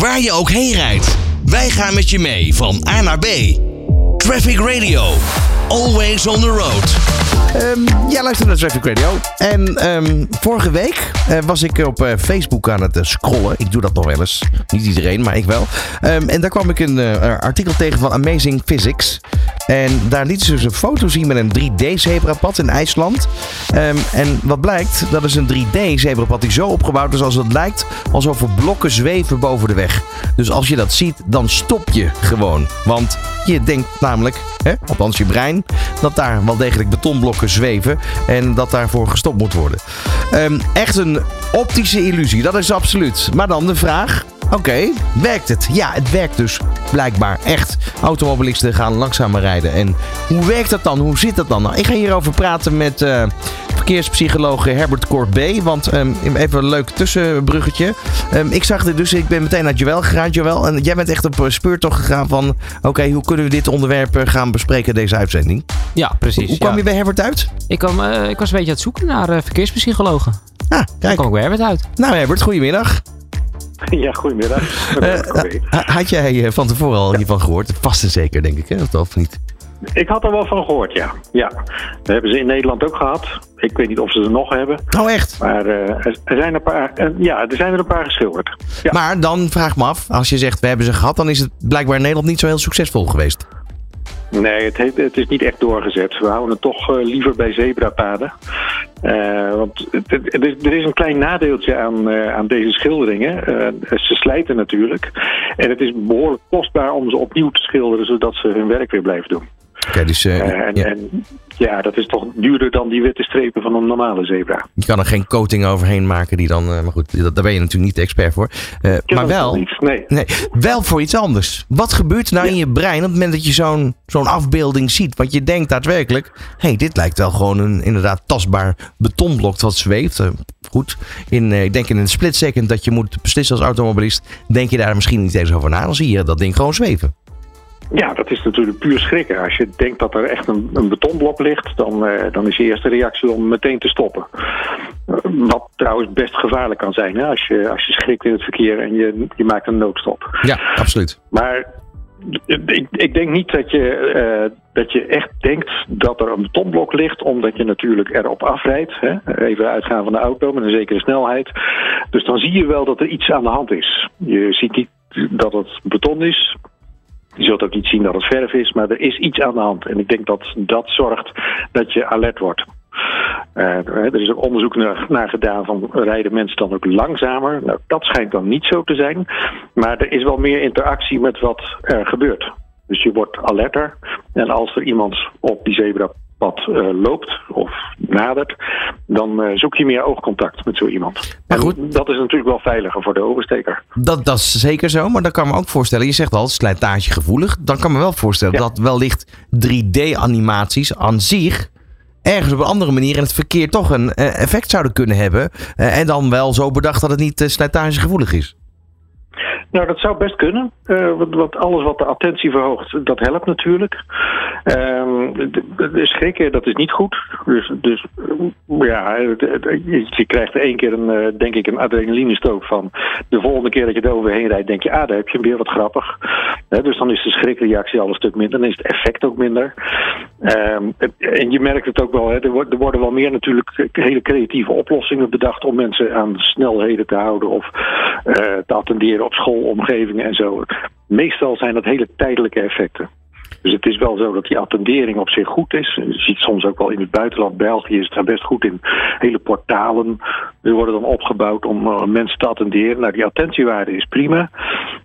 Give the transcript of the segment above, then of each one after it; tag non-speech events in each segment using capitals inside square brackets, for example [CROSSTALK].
waar je ook heen rijdt. Wij gaan met je mee van A naar B. Traffic Radio. Always on the road. Um, ja, luister naar Traffic Radio. En um, vorige week uh, was ik op uh, Facebook aan het uh, scrollen. Ik doe dat nog wel eens. Niet iedereen, maar ik wel. Um, en daar kwam ik een artikel tegen van Amazing Physics. En daar lieten ze dus een foto zien met een 3D-zebrapad in IJsland. en wat blijkt, dat is een 3D-zebrapad die zo opgebouwd is als het lijkt alsof er blokken zweven boven de weg. Dus als je dat ziet, dan stop je gewoon. Want je denkt namelijk, hè, althans je brein, dat daar wel degelijk betonblokken zweven en dat daarvoor gestopt moet worden. Um, echt een optische illusie, dat is absoluut. Maar dan de vraag, Oké, werkt het? Ja, het werkt dus blijkbaar echt. Automobilisten gaan langzamer rijden. En hoe werkt dat dan? Hoe zit dat dan? Nou, ik ga hierover praten met uh, verkeerspsycholoog Herbert Corbet. Want um, even een leuk tussenbruggetje. Um, ik zag dit dus, ik ben meteen naar Joël gegaan, Joël. En jij bent echt op speurtocht gegaan van... Oké, okay, hoe kunnen we dit onderwerp eh, gaan bespreken deze uitzending? Ja, precies. Hoe kwam ja. je bij Herbert uit? Ik, kwam, uh, ik was een beetje aan het zoeken naar uh, verkeerspsychologen. Ah, kijk. Daar kwam ik bij Herbert uit. Nou Herbert, goedemiddag. [LAUGHS] Ja, goedemiddag. Uh, had jij van tevoren al hiervan gehoord? Vast en zeker, denk ik, hè? of niet? Ik had er wel van gehoord, ja. ja. Dat hebben ze in Nederland ook gehad. Ik weet niet of ze er nog hebben. Oh, echt? Maar uh, er zijn een paar, uh, ja, er zijn er een paar geschilderd. Ja. Maar dan vraag ik me af, als je zegt we hebben ze gehad, dan is het blijkbaar in Nederland niet zo heel succesvol geweest. Nee, het, het, is niet echt doorgezet. We houden het toch uh, liever bij zebrapaden. Uh, want het, het, er is een klein nadeeltje aan, uh, aan deze schilderingen. ze slijten natuurlijk. En het is behoorlijk kostbaar om ze opnieuw te schilderen, zodat ze hun werk weer blijven doen. Okay, dus, en, ja. en, ja, dat is toch duurder dan die witte strepen van een normale zebra. Je kan er geen coating overheen maken die dan. maar goed, dat, daar ben je natuurlijk niet de expert voor. maar wel, niet, nee. nee. wel voor iets anders. Wat gebeurt er nou Ja. in je brein op het moment dat je zo'n zo'n afbeelding ziet? Want je denkt daadwerkelijk: hé, hey, dit lijkt wel gewoon een inderdaad tastbaar betonblok wat zweeft. Goed, in, ik denk in een split second dat je moet beslissen als automobilist, denk je daar misschien niet eens over na. Dan zie je dat ding gewoon zweven. Ja, dat is natuurlijk puur schrikken. Als je denkt dat er echt een, een betonblok ligt, dan, uh, dan is je eerste reactie om meteen te stoppen. Uh, wat trouwens best gevaarlijk kan zijn hè? Als, je, als je schrikt in het verkeer en je, je maakt een noodstop. Ja, absoluut. Maar ik, ik denk niet dat je, uh, dat je echt denkt dat er een betonblok ligt, omdat je natuurlijk erop afrijdt. Hè? Even uitgaan van de auto met een zekere snelheid. Dus dan zie je wel dat er iets aan de hand is. Je ziet niet dat het beton is. Je zult ook niet zien dat het verf is, maar er is iets aan de hand. En ik denk dat dat zorgt dat je alert wordt. Uh, er is ook onderzoek naar, gedaan van rijden mensen dan ook langzamer. Nou, dat schijnt dan niet zo te zijn. Maar er is wel meer interactie met wat er gebeurt. Dus je wordt alerter. En als er iemand op die zebrapad uh, loopt of nadert, dan uh, zoek je meer oogcontact met zo iemand. Maar goed, en dat is natuurlijk wel veiliger voor de oversteker. Dat, dat is zeker zo, maar dan kan me ook voorstellen, je zegt al slijtagegevoelig. Dan kan me wel voorstellen ja. dat wellicht 3D-animaties aan zich ergens op een andere manier in het verkeer toch een uh, effect zouden kunnen hebben. En dan wel zo bedacht dat het niet slijtagegevoelig is. Nou, dat zou best kunnen. Uh, want, alles wat de attentie verhoogt, dat helpt natuurlijk. Uh, schrikken, dat is niet goed. Dus, dus ja, je krijgt één keer een, denk ik, een adrenalinestoot van. De volgende keer dat je er overheen rijdt, denk je, ah, daar heb je weer wat grappig. Dus dan is de schrikreactie al een stuk minder. Dan is het effect ook minder. en je merkt het ook wel, hè, er, er worden wel meer natuurlijk hele creatieve oplossingen bedacht om mensen aan snelheden te houden of te attenderen op school omgevingen en zo. Meestal zijn dat hele tijdelijke effecten. Dus het is wel zo dat die attendering op zich goed is. Je ziet soms ook wel in het buitenland, België is het daar best goed in. Hele portalen die worden dan opgebouwd om uh, mensen te attenderen. Nou, die attentiewaarde is prima.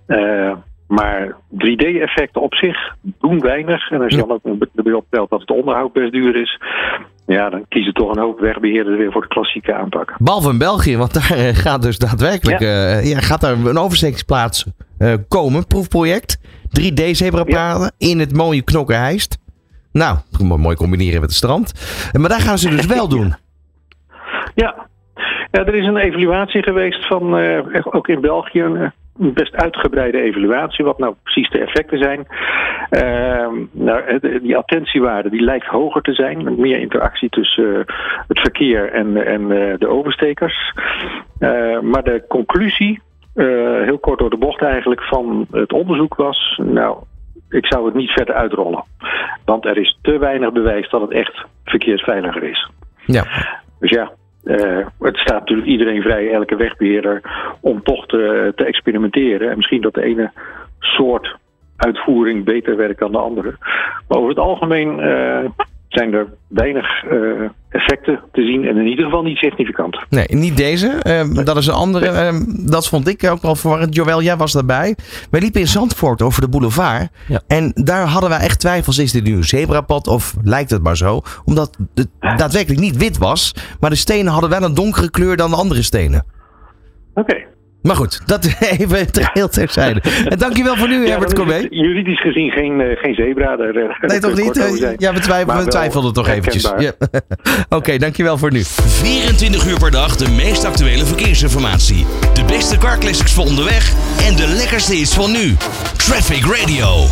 Uh, maar 3D-effecten op zich doen weinig. En als je dan ook erbij optelt dat het onderhoud best duur is... ja, dan kiezen toch een hoop wegbeheerders weer voor de klassieke aanpak. Behalve in België, want daar gaat dus daadwerkelijk... Ja. Uh, ja, gaat daar een overstekingsplaats uh, komen, proefproject. 3D-zebrapaden ja. in het mooie Knokkenheist. Nou, mooi combineren met het strand. Maar daar gaan ze dus wel [LAUGHS] doen. Ja. ja, er is een evaluatie geweest van, uh, ook in België... Best uitgebreide evaluatie, wat nou precies de effecten zijn. Uh, nou, die attentiewaarde die lijkt hoger te zijn, met meer interactie tussen uh, het verkeer en, en uh, de overstekers. Uh, maar de conclusie eh, heel kort door de bocht eigenlijk, van het onderzoek was... Nou, ik zou het niet verder uitrollen. Want er is te weinig bewijs dat het echt verkeersveiliger is. Ja. Dus ja, eh, het staat natuurlijk iedereen vrij, elke wegbeheerder, om toch te, te experimenteren. En misschien dat de ene soort uitvoering beter werkt dan de andere. Maar over het algemeen eh, zijn er weinig eh, effecten te zien en in ieder geval niet significant. Nee, niet deze. Ehm, dat is een andere. ehm, dat vond ik ook wel verwarrend. Joël, jij was daarbij. Wij liepen in Zandvoort over de boulevard. Ja. En daar hadden wij echt twijfels. Is dit nu een zebrapad of lijkt het maar zo? Omdat het daadwerkelijk niet wit was. Maar de stenen hadden wel een donkere kleur dan de andere stenen. Oké. Maar goed, dat [LAUGHS] even ter, heel terzijde. En dankjewel voor nu, [LAUGHS] Herbert is het juridisch gezien geen, eh, geen zebra. Daar, eh, Nee, toch niet? zijn. Ja, we, twijf- Maar we twijfelden toch eventjes. Ja. [LAUGHS] Oké, dankjewel voor nu. 24 uur per dag de meest actuele verkeersinformatie. De beste car classics van onderweg en de lekkerste hits van nu. Traffic Radio.